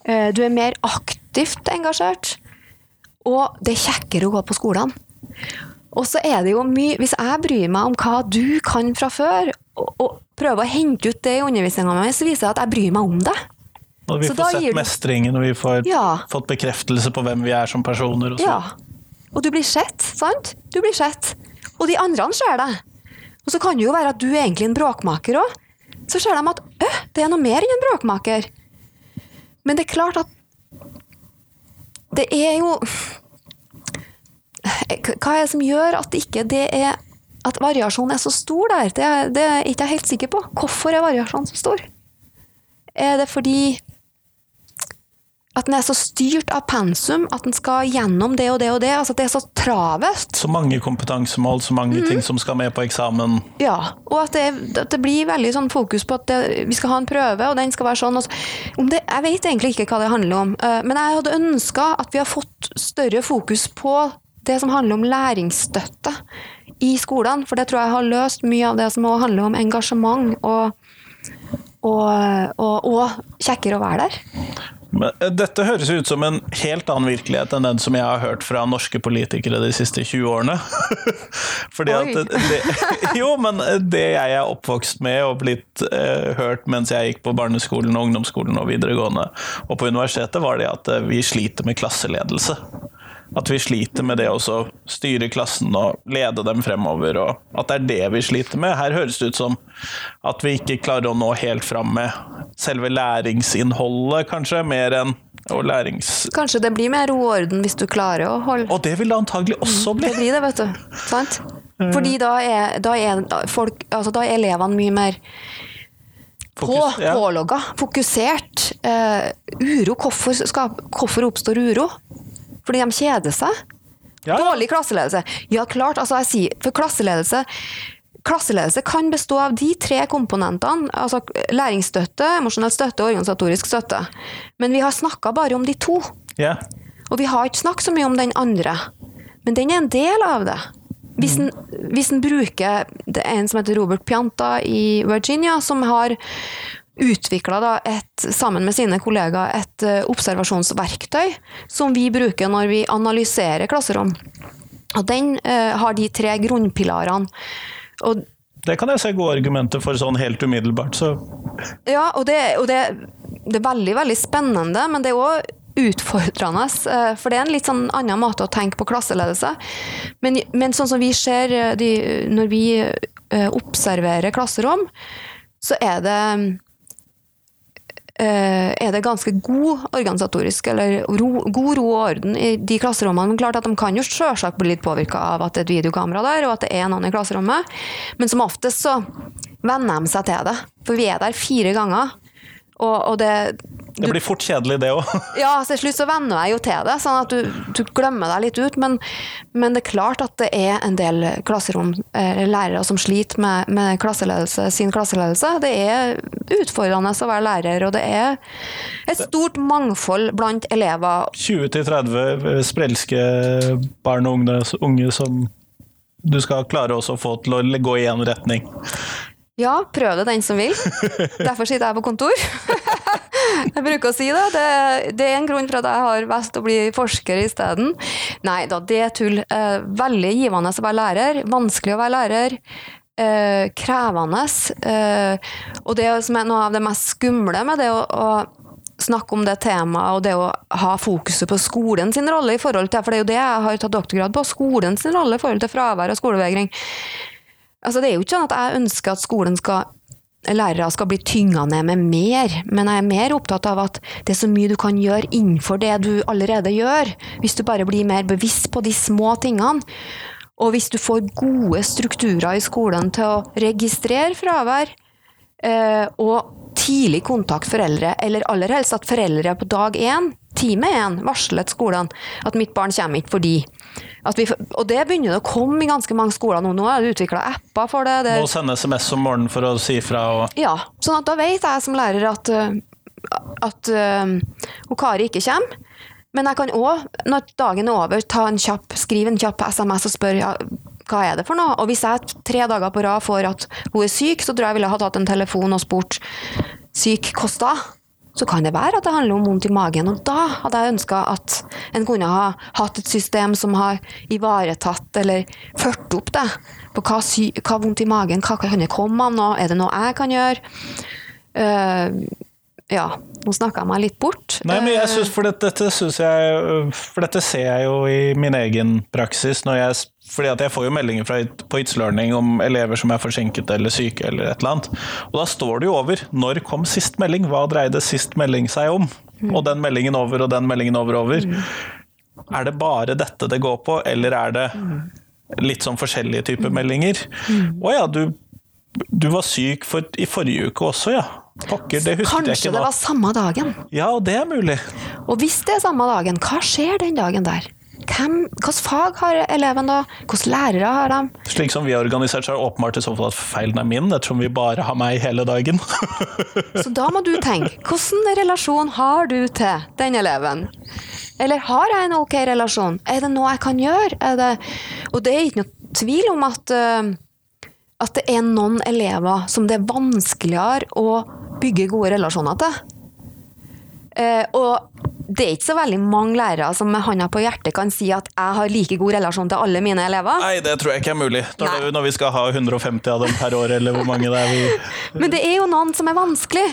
Eh, du er mer aktivt engasjert. Og det er kjekkere å gå på skolene. Og så er det jo mye Hvis jeg bryr meg om hva du kan fra før, og, og prøver å hente ut det i undervisninga mi, så viser det at jeg bryr meg om det. Og vi Så får da sett du- mestringen, og vi får Ja. fått bekreftelse på hvem vi er som personer. Og så. Ja. Og du blir sett, sant? Du blir sett. Og de andre ser deg. Og så kan det jo være at du er egentlig en bråkmaker òg. Så ser de at øh, det er noe mer enn en bråkmaker. Men det er klart at det er jo Hva er det som gjør at ikke det er at variasjonen er så stor der? Det det er ikke jeg helt sikker på. Hvorfor er variasjonen så stor? Er det fordi at den er så styrt av pensum, at den skal gjennom det og det og det? Altså at det er så travelt? Så mange kompetansemål, så mange mm. ting som skal med på eksamen. Ja, og at det, at det blir veldig sånn fokus på at det, vi skal ha en prøve, og den skal være sånn. Så, om det, jeg vet egentlig ikke hva det handler om, eh, men jeg hadde ønska at vi har fått større fokus på det som handler om læringsstøtte i skolene, for det tror jeg har løst mye av det som også handler om engasjement og, og, og, og kjekkere å være der. Men eh, dette høres ut som en helt annen virkelighet enn den som jeg har hørt fra norske politikere de siste 20 årene. Fordi Oi. at det, jo, men det jeg er oppvokst med og blitt eh, hørt mens jeg gikk på barneskolen, og ungdomsskolen og videregående og på universitetet, var det at eh, vi sliter med klasseledelse. At vi sliter med det å styre klassen og lede dem fremover, og at det er det vi sliter med. Her høres det ut som at vi ikke klarer å nå helt fram med selve læringsinnholdet, kanskje, mer enn og lærings... Kanskje det blir mer ro og orden hvis du klarer å holde Og det vil det antagelig også bli. Det blir det, vet du. Sant? Fordi da er, da er folk Altså, da er elevene mye mer på, ja. pålogga, fokusert. Uh, uro. Hvorfor, skal, hvorfor oppstår uro? Fordi de kjeder seg? Ja. Dårlig klasseledelse. Ja, klart. Altså, jeg sier, for klasseledelse Klasseledelse kan bestå av de tre komponentene, altså læringsstøtte, emosjonell støtte og organisatorisk støtte. Men vi har snakka bare om de to. Ja. Og vi har ikke snakket så mye om den andre, men den er en del av det. Hvis en, hvis en bruker Det er en som heter Robert Pianta i Virginia, som har utvikla sammen med sine kollegaer et eh, observasjonsverktøy som vi bruker når vi analyserer klasserom. Og den eh, har de tre grunnpilarene. Og Det kan jeg se gode argumenter for sånn helt umiddelbart, så Ja, og det, og det, det er veldig, veldig spennende, men det er òg utfordrende. eh, For det er en litt sånn annen måte å tenke på klasseledelse. Men, men sånn som vi ser eh, de, når vi observerer klasserom, så er det er det ganske god organisatorisk, eller ro, god ro og orden i de klasserommene. Men klart at De kan jo selvsagt bli litt påvirka av at det er et videokamera der, og at det er noen i klasserommet. Men som oftest så venner de seg til det. For vi er der fire ganger. Og, og det det blir fort kjedelig, det òg. Ja, til slutt så venner jeg jo til det, sånn at du, du glemmer deg litt ut. Men, men det er klart at det er en del klasserom, eller lærere som sliter med, med klasseledelse, sin klasseledelse. Det er utfordrende å være lærer, og det er et stort mangfold blant elever. 20-30 sprelske barn og unge, unge som du skal klare også å få til å gå i én retning. Ja, prøv det den som vil. Derfor sitter jeg på kontor. Jeg bruker å si det. det. Det, er en grunn for at jeg har valgt å bli forsker isteden. Nei da, det er tull. Eh, veldig givende å være lærer. Vanskelig å være lærer. Eh, krevende. Eh, og det som er noe av det mest skumle med det å snakke om det temaet og det å ha fokuset på skolen sin rolle i forhold til For det er jo det jeg har tatt doktorgrad på. Skolen sin rolle i forhold til fravær og skolevegring. Altså, det er jo ikke sånn at jeg ønsker at skolen skal lærere skal bli tynga ned med mer, men jeg er mer opptatt av at det er så mye du kan gjøre innenfor det du allerede gjør, hvis du bare blir mer bevisst på de små tingene. Og hvis du får gode strukturer i skolen til å registrere fravær, eh, og tidlig kontakt foreldre, eller aller helst at foreldre på dag én, time én, varslet skolen at mitt barn kommer ikke fordi vi, og det begynner å komme i ganske mange skoler nå. Nå er det utvikla apper for det. det Må sende SMS om morgenen for å si fra og Ja, sånn at da vet jeg som lærer at, eh, at uh, Kari ikke kommer. Men jeg kan òg, når dagen er over, ta en kjapp, skrive en kjapp SMS og spørre ja, hva er det for noe. Og hvis jeg tre dager på rad får at hun er syk, så tror jeg jeg ville ha tatt en telefon og spurt syk kosta så kan det være at det handler om vondt i magen. Og da hadde jeg ønska at en kunne ha hatt et system som har ivaretatt eller ført opp det. På hva, sy hva vondt i magen, hva kan det komme av nå, er det noe jeg kan gjøre? Uh, ja, nå snakka jeg meg litt bort. Nei, men jeg synes, for dette, synes jeg, for dette ser jeg jo i min egen praksis. når jeg fordi at jeg får jo meldinger fra, på It's Learning om elever som er forsinket eller syke. eller et eller annet. Og da står det jo over når kom sist melding, hva dreide sist melding seg om? Mm. Og den meldingen over og den meldingen over og over. Mm. Er det bare dette det går på, eller er det litt sånn forskjellige typer meldinger? Å ja, du, du var syk for, i forrige uke også, ja. Pokker, det husket jeg ikke nå. Kanskje det var samme dagen? Ja, og det er mulig. Og hvis det er samme dagen, hva skjer den dagen der? Hvem, hvilket fag har eleven da? Hvilke lærere har de? Slik som vi har organisert, så er det åpenbart i så fall at feilen er min, ettersom vi bare har meg hele dagen. så da må du tenke, hvilken relasjon har du til den eleven? Eller har jeg en ok relasjon? Er det noe jeg kan gjøre? Det, og det er ikke noe tvil om at, uh, at det er noen elever som det er vanskeligere å bygge gode relasjoner til. Uh, og det er ikke så veldig mange lærere som med hånda på hjertet kan si at jeg har like god relasjon til alle mine elever. Nei, det tror jeg ikke er mulig. Når, det, når vi skal ha 150 av dem per år, eller hvor mange det er vi Men det er jo noen som er vanskelig.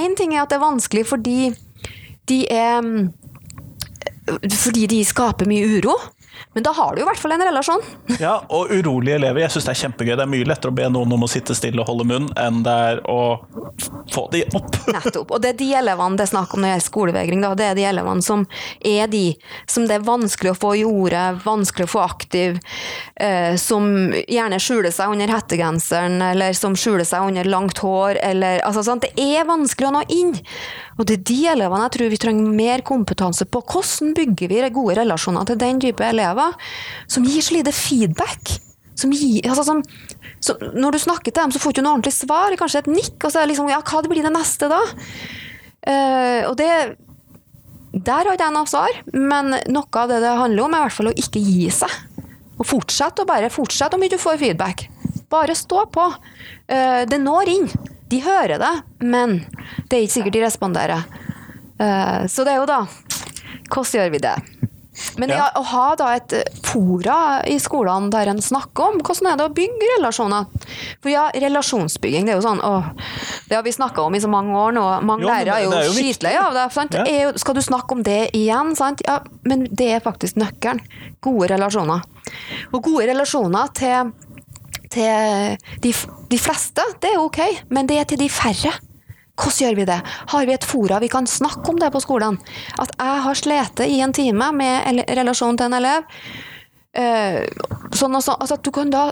Én ting er at det er vanskelig fordi de er Fordi de skaper mye uro. Men da har du i hvert fall en relasjon. ja, og urolige elever. Jeg syns det er kjempegøy. Det er mye lettere å be noen om å sitte stille og holde munn, enn det er å få de opp. Nettopp. Og det er de elevene det er snakk om når det gjelder skolevegring. Da. Det er de elevene som er de som det er vanskelig å få i ordet, vanskelig å få aktiv, eh, som gjerne skjuler seg under hettegenseren, eller som skjuler seg under langt hår, eller altså sånn. Det er vanskelig å nå inn. Og det er de elevene jeg tror vi trenger mer kompetanse på. Hvordan bygger vi gode relasjoner til den type elever, som gir så lite feedback? Gir, altså som, som, når du snakker til dem, så får du ikke noe ordentlig svar, kanskje et nikk, og så er det liksom Ja, hva blir det neste da? Uh, og det Der har ikke jeg noe svar, men noe av det det handler om, er i hvert fall å ikke gi seg. Og fortsette, og bare fortsette om ikke du får feedback. Bare stå på. Uh, det når inn. De hører det, men det er ikke sikkert de responderer. Uh, så det er jo da Hvordan gjør vi det? Men ja. å ha da et eh, fora i skolene der en snakker om hvordan er det å bygge relasjoner. For ja, relasjonsbygging, det er jo sånn åh, Det har vi snakka om i så mange år nå. Mange lærere er jo, jo skitleie av det. Ja. skal du snakke om det igjen? Sant? Ja, men det er faktisk nøkkelen. Gode relasjoner. Og gode relasjoner til til de, de fleste, det er ok, men det er til de færre. Hvordan gjør vi det? Har vi et fora vi kan snakke om det på skolen? At jeg har slitt i en time med relasjon til en elev. Uh, sånn også, altså, at du kan da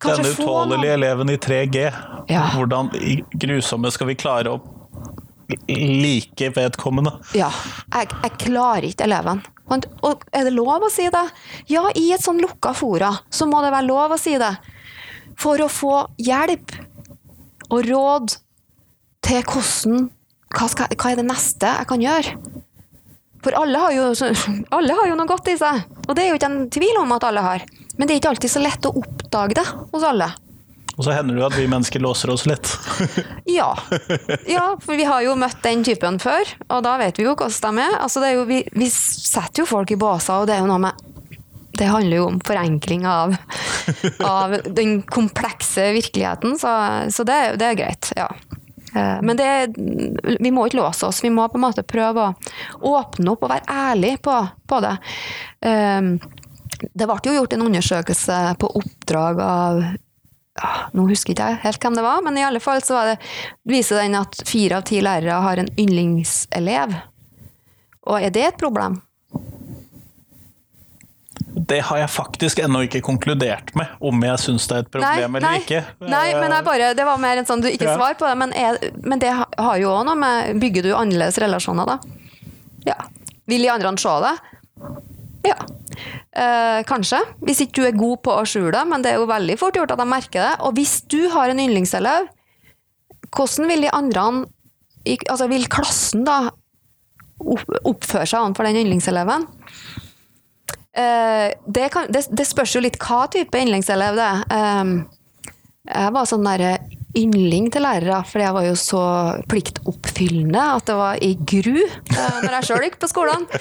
Denne utålelige eleven i 3G. Ja. Hvordan grusomme skal vi klare å like vedkommende? Ja. Jeg, jeg klarer ikke eleven. Og er det lov å si det? Ja, i et sånn lukka fora så må det være lov å si det for å få hjelp og råd til hvordan hva, skal, hva, er det neste jeg kan gjøre? For alle har, jo, alle har jo noe godt i seg, og det er jo ikke en tvil om at alle har. Men det er ikke alltid så lett å oppdage det hos alle. Og så hender det jo at vi mennesker låser oss litt. Ja. ja, for vi har jo møtt den typen før, og da vet vi jo hvordan de er. Altså, det er jo, vi, vi setter jo folk i båser, og det er jo noe med Det handler jo om forenkling av, av den komplekse virkeligheten, så, så det, det, er greit. ja. Eh, men det, vi må ikke låse oss, vi må på en måte prøve å åpne opp og være ærlig på, på det. Eh, det ble jo gjort en undersøkelse på oppdrag av Nå husker ikke jeg helt hvem det var, men i alle fall så det, viser den at fire av ti lærere har en yndlingselev. Og er det et problem? Det har jeg faktisk ennå ikke konkludert med, om jeg syns det er et problem nei, eller nei, ikke. Nei, men bare, det var mer en sånn du ikke ja. svar på det, men, er, men det har jo òg noe med Bygger du annerledes relasjoner, da? Ja. Vil de andre se det? Ja. Eh, kanskje. Hvis ikke du er god på å skjule det, men det er jo veldig fort gjort at de merker det. Og hvis du har en yndlingselev, hvordan vil de andre Altså vil klassen da oppføre seg overfor den yndlingseleven? Eh, det, kan, det, det, spørs jo litt hva type yndlingselev det er. Eh, jeg var sånn derre yndling til lærere, for jeg var jo så pliktoppfyllende at det var i gru eh, når jeg sjøl gikk på skolen.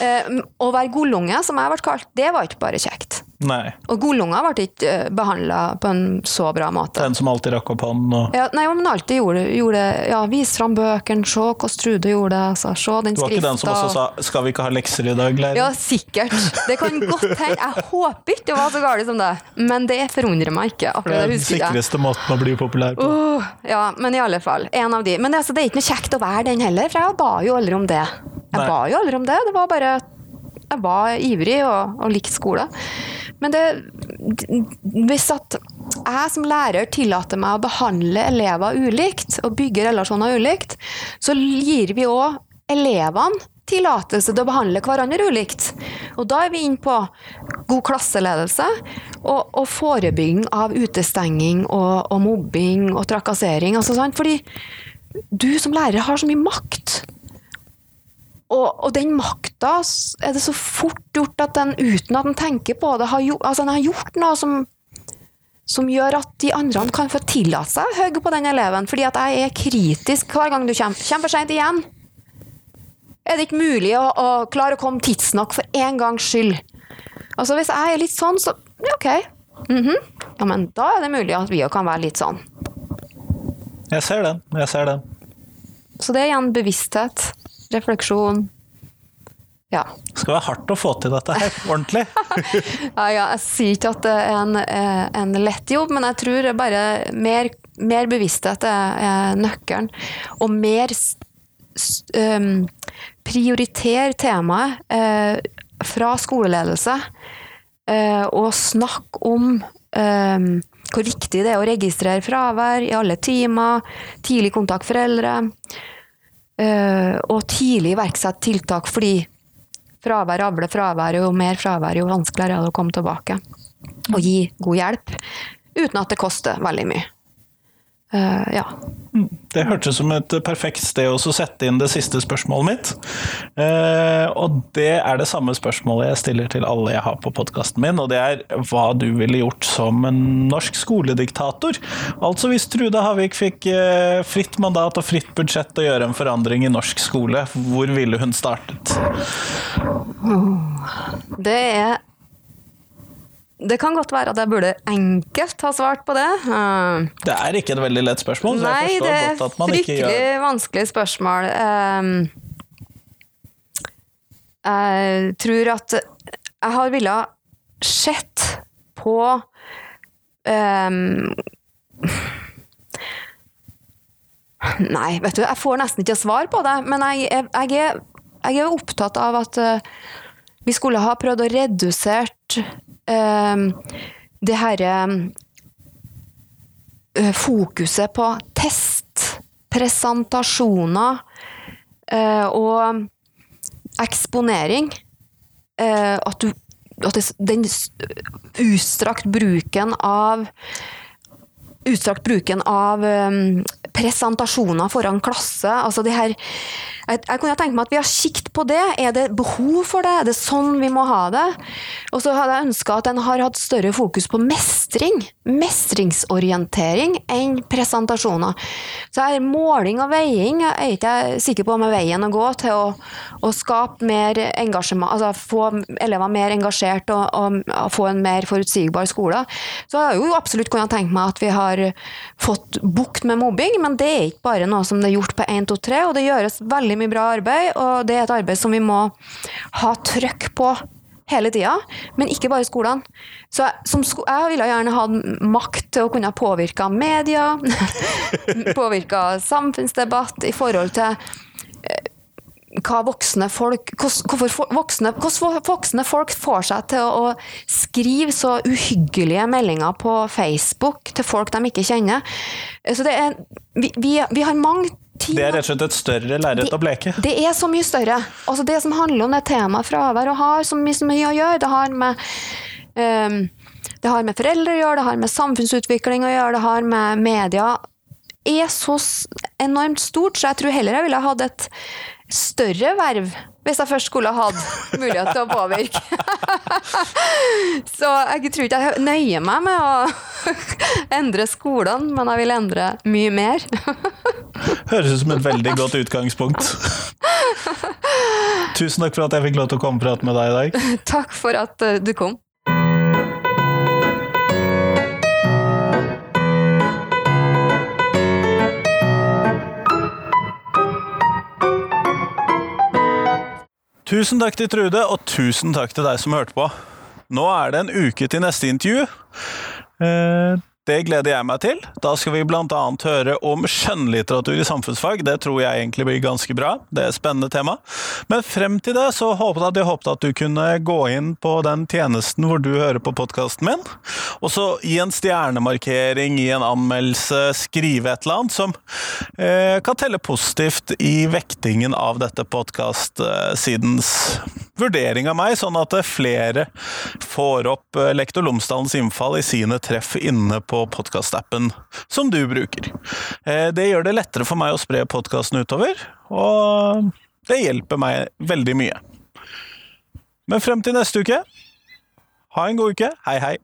Eh, å være godlunge, som jeg ble kalt, det var ikke bare kjekt. Nei. Og godlunga ble ikke eh, behandla på en så bra måte. Den som alltid rakk opp hånden og ja, Nei, men alltid gjorde, gjorde Ja, vis fram bøkene, se hvordan Trude gjorde det, altså, se den skrifta. Du var ikke den som også sa 'skal vi ikke ha lekser i dag', lærer? Ja, sikkert. Det kan godt hende. Jeg håper ikke det var så galt som det, men det forundrer meg ikke. Det er den sikreste måten å bli populær på. Uh, ja, men i alle fall. En av de. Men altså, det er ikke noe kjekt å være den heller, for jeg ba jo aldri om det. Jeg nei. ba jo aldri om det. Det var bare Jeg var ivrig og, og likte skole. Men det, hvis at jeg som lærer tillater meg å behandle elever ulikt, og bygge relasjoner ulikt, så gir vi òg elevene tillatelse til å behandle hverandre ulikt. Og da er vi inne på god klasseledelse og, og forebygging av utestenging og, og, mobbing og trakassering. Altså, Fordi du som lærer har så mye makt. Og, og, den makta er det så fort gjort at den, uten at den tenker på det, har, gjort, altså den har gjort noe som, som gjør at de andre kan få tillate seg å hogge på den eleven. Fordi at jeg er kritisk hver gang du kommer. Kommer for seint igjen. Er det ikke mulig å, å, klare å komme tidsnok for en gangs skyld? Altså Hvis jeg er litt sånn, så ja, OK. Mm -hmm. Ja, men da er det mulig at vi òg kan være litt sånn. Jeg ser den. Jeg ser den. Så det er igjen bevissthet refleksjon. Ja. Det skal være hardt å få til dette her, ordentlig. ja, ja, jeg sier ikke at det er en, eh, en lett jobb, men jeg tror bare mer, mer bevissthet er, nøkkelen. Og mer um, prioritere temaet uh, fra skoleledelse. Uh, og snakke om um, hvor viktig det er å registrere fravær i alle timer, tidlig kontakt foreldre. Eh, og tidlig iverksette tiltak, fordi fravær avler fravær, jo mer fravær, jo vanskeligere er det å komme tilbake. Og gi god hjelp, uten at det koster veldig mye. Uh, ja. Mm. Det hørtes som et perfekt sted å sette inn det siste spørsmålet mitt. Uh, og det er det samme spørsmålet jeg stiller til alle jeg har på podkasten min, og det er hva du ville gjort som en norsk skolediktator. Altså hvis Trude Havik fikk uh, fritt mandat og fritt budsjett å gjøre en forandring i norsk skole, hvor ville hun startet? Det er det kan godt være at jeg burde enkelt ha svart på det. Uh, det er ikke et veldig lett spørsmål. Nei, det er fryktelig gjør... vanskelig spørsmål. Uh, jeg tror at jeg har villet sett på um, Nei, vet du, jeg får nesten ikke svar på det. Men jeg, jeg, jeg, er, jeg er, opptatt av at uh, vi skulle ha prøvd å redusert Ehm, det herre eh, fokuset på test, presentasjoner eh, og eksponering. Eh, at, du, at det, den utstrakt bruken av Utstrakt bruken av um, presentasjoner foran klasse. Altså de her jeg, jeg kunne tenkt meg at vi har sikt på det. Er det behov for det? Er det sånn vi må ha det? Og så hadde jeg ønska at en har hatt større fokus på mestring. Mestringsorientering enn presentasjoner. Så her måling og veiing jeg er ikke jeg sikker på om er veien å gå til å, å skape mer engasjement, altså få elever mer engasjert og, og, og få en mer forutsigbar skole. Så jeg har jo absolutt kunnet tenke meg at vi har fått bukt med mobbing, men det er ikke bare noe som det er gjort på 1, 2, 3, og det gjøres veldig mye bra arbeid, og det er et arbeid som vi må ha trøkk på hele tida, men ikke bare skolene. Så jeg, sko jeg ville gjerne hatt makt til å kunne påvirke media, påvirke samfunnsdebatt i forhold til eh, hva voksne folk hvordan voksne, voksne folk får seg til å skrive så uhyggelige meldinger på Facebook til folk de ikke kjenner. Så det er Vi, vi, vi har mange Det er rett og slett et større lerret å bleke? Det er så mye større. Altså det som handler om det temaet fravær og har så mye, så mye å gjøre. Det har med um, det har med foreldre å gjøre, det har med samfunnsutvikling å gjøre, det har med media er så enormt stort, så jeg tror heller jeg ville hatt et større verv hvis jeg først skulle hatt mulighet til å påvirke. så jeg tror ikke jeg nøyer meg med å endre skolene, men jeg vil endre mye mer. Høres ut som et veldig godt utgangspunkt. Tusen takk for at jeg fikk lov til å komme og prate med deg i dag. Takk for at eh, du kom. Tusen takk til Trude, og tusen takk til deg som hørte på. Nå er det en uke til neste intervju. Eh, det gleder jeg meg til. Da skal vi bl.a. høre om skjønnlitteratur i samfunnsfag. Det tror jeg egentlig blir ganske bra. Det er et spennende tema. Men frem til det så håpet jeg, håpet at du kunne gå inn på den tjenesten hvor du hører på podkasten min, og så gi en stjernemarkering, gi en anmeldelse, skrive et eller annet som eh, kan telle positivt i vektingen av dette podkastsidens vurdering av meg, sånn at flere får opp eh, Lektor Lomsdalens innfall i sine treff inne på podkastappen som du bruker. Eh, det gjør det lettere for meg å spre podkasten utover, og det hjelper meg veldig mye. Men frem til neste uke, ha en god uke. Hei, hei.